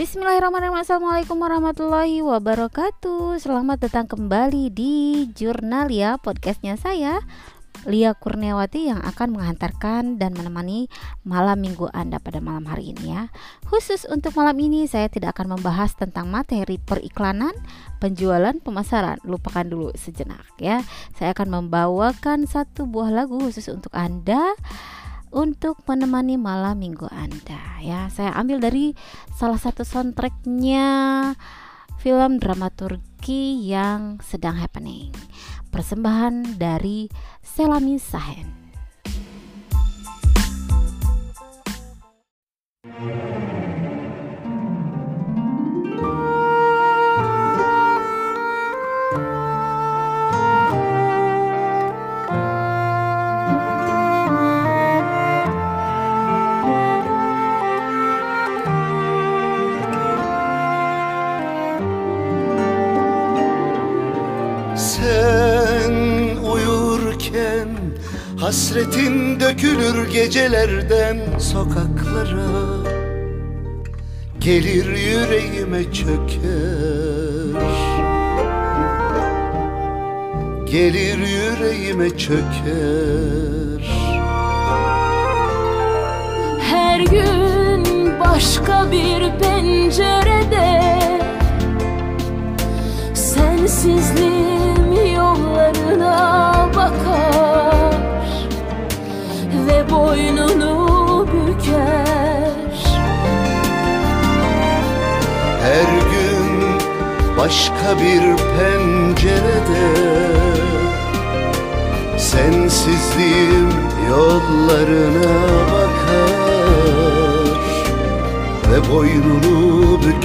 Bismillahirrahmanirrahim. Assalamualaikum warahmatullahi wabarakatuh. Selamat datang kembali di Jurnal ya Podcastnya saya Lia Kurniawati yang akan menghantarkan dan menemani malam minggu Anda pada malam hari ini ya. Khusus untuk malam ini saya tidak akan membahas tentang materi periklanan, penjualan, pemasaran. Lupakan dulu sejenak ya. Saya akan membawakan satu buah lagu khusus untuk Anda untuk menemani malam minggu Anda ya. Saya ambil dari salah satu soundtracknya film dramaturgi yang sedang happening. Persembahan dari Selami Sahen. Hasretin dökülür gecelerden sokaklara. Gelir yüreğime çöker. Gelir yüreğime çöker. Her gün başka bir pencerede Sensizliğim boynunu büker. Her gün başka bir pencerede Sensizliğim yollarına bakar Ve boynunu büker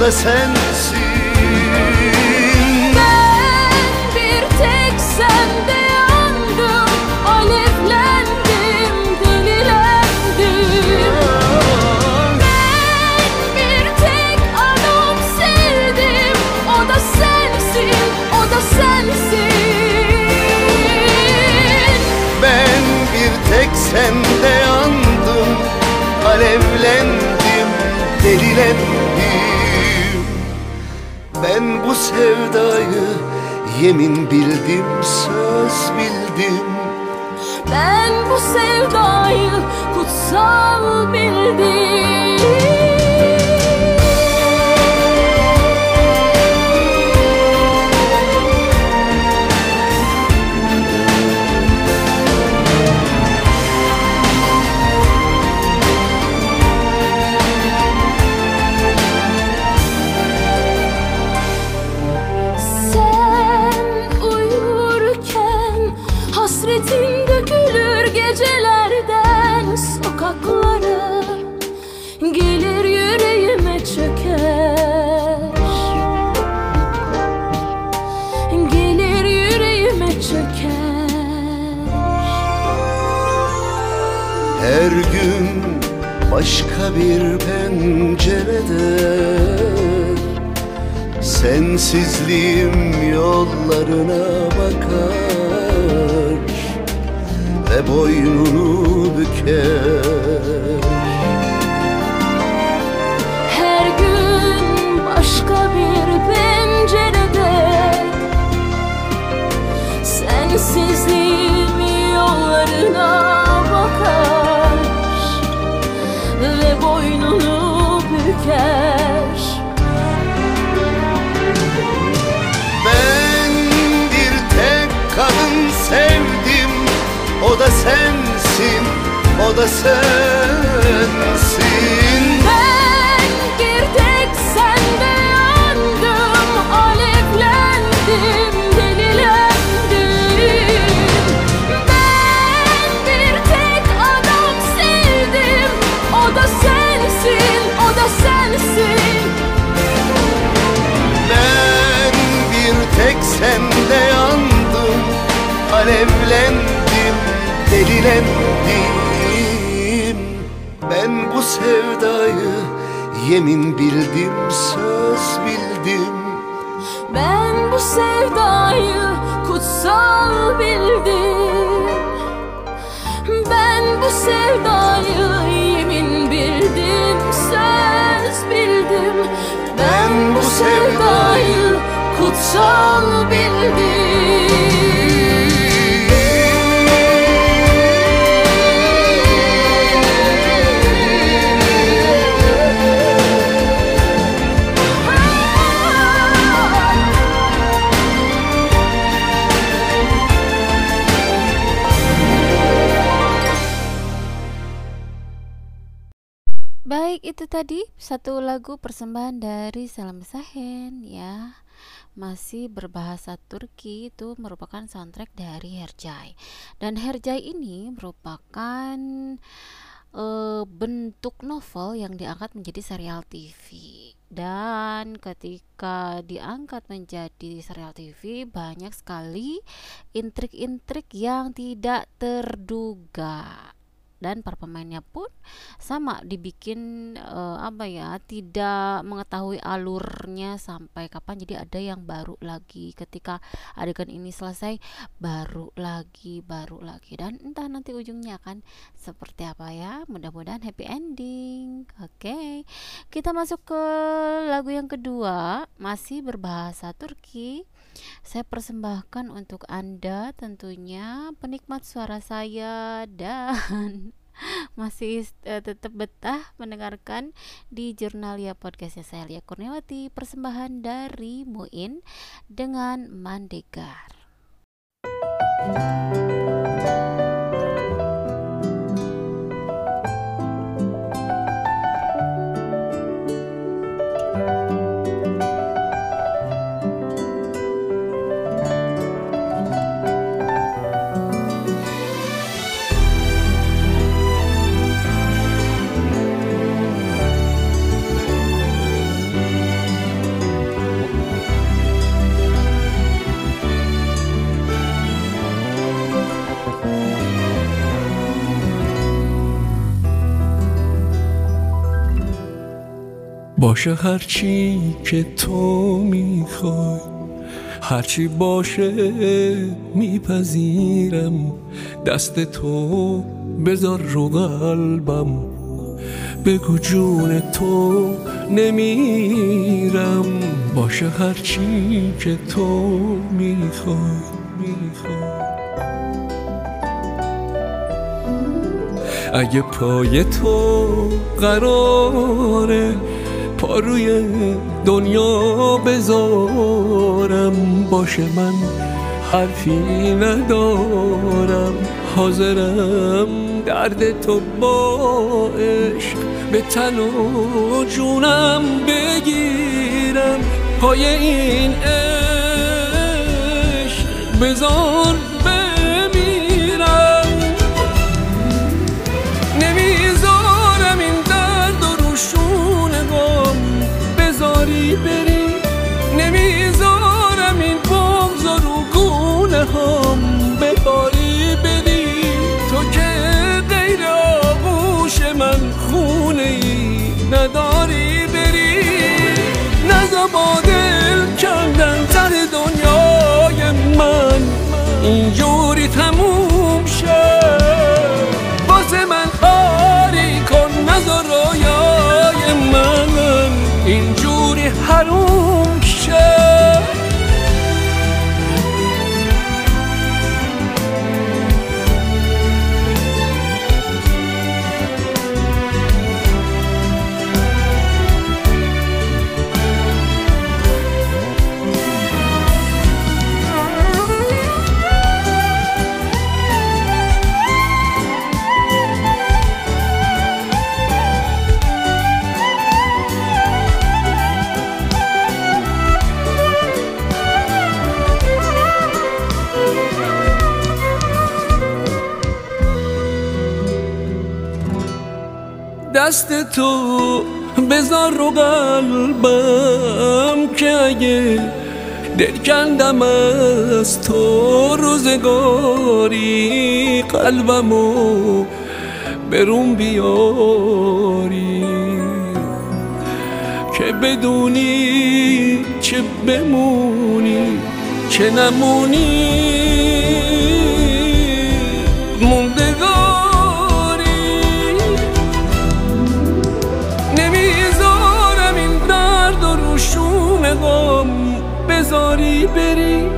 Listen. Ben bu sevdayı yemin bildim, söz bildim. Ben bu sevdayı kutsal bildim Her gün başka bir pencerede. Sensizliğim yollarına bakar Ve boynunu büker Ve boynunu büker. Ben bir tek kadın sevdim. O da sensin, o da sensin delilendim Ben bu sevdayı yemin bildim, söz bildim. Ben bu sevdayı kutsal bildim. Ben bu sevdayı yemin bildim Söz bildim. Ben bu sevdayı kutsal bildim Baik, itu tadi satu lagu persembahan dari Salam Sahen ya. Masih berbahasa Turki itu merupakan soundtrack dari Hercai. Dan Hercai ini merupakan eh, bentuk novel yang diangkat menjadi serial TV. Dan ketika diangkat menjadi serial TV, banyak sekali intrik-intrik yang tidak terduga. Dan para pemainnya pun sama dibikin eh, apa ya tidak mengetahui alurnya sampai kapan. Jadi ada yang baru lagi ketika adegan ini selesai baru lagi baru lagi. Dan entah nanti ujungnya akan seperti apa ya. Mudah-mudahan happy ending. Oke kita masuk ke lagu yang kedua. Masih berbahasa Turki saya persembahkan untuk Anda tentunya penikmat suara saya dan masih eh, tetap betah mendengarkan di Jurnalia Podcastnya saya Lia Kurniawati persembahan dari Muin dengan Mandegar. باشه هرچی که تو می‌خوای هرچی باشه میپذیرم. دست تو بذار رو قلبم بگو جون تو نمیرم. باشه هرچی که تو می‌خوای می‌خوای. اگه پای تو قراره پا روی دنیا بذارم باشه من حرفی ندارم. حاضرم درد تو با عشق به تن و جونم بگیرم. پای این عشق بذار You. your دست تو بذار رو قلبم که اگه دل کندم از تو روزگاری قلبمو برون بیاری. که بدونی چه بمونی چه نمونی. غم بذاری بری.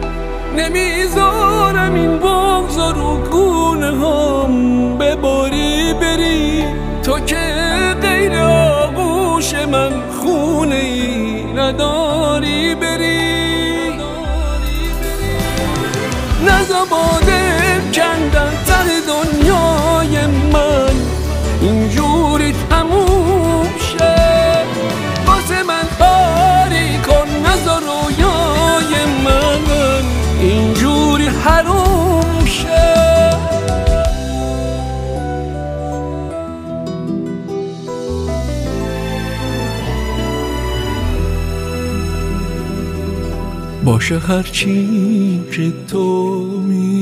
نمی‌ذارم این بغض و رو گونه هم بباری بری. تو که غیر آغوش من خونه ای نداری بری. نزباده کندن باشه هرچی که تو میگی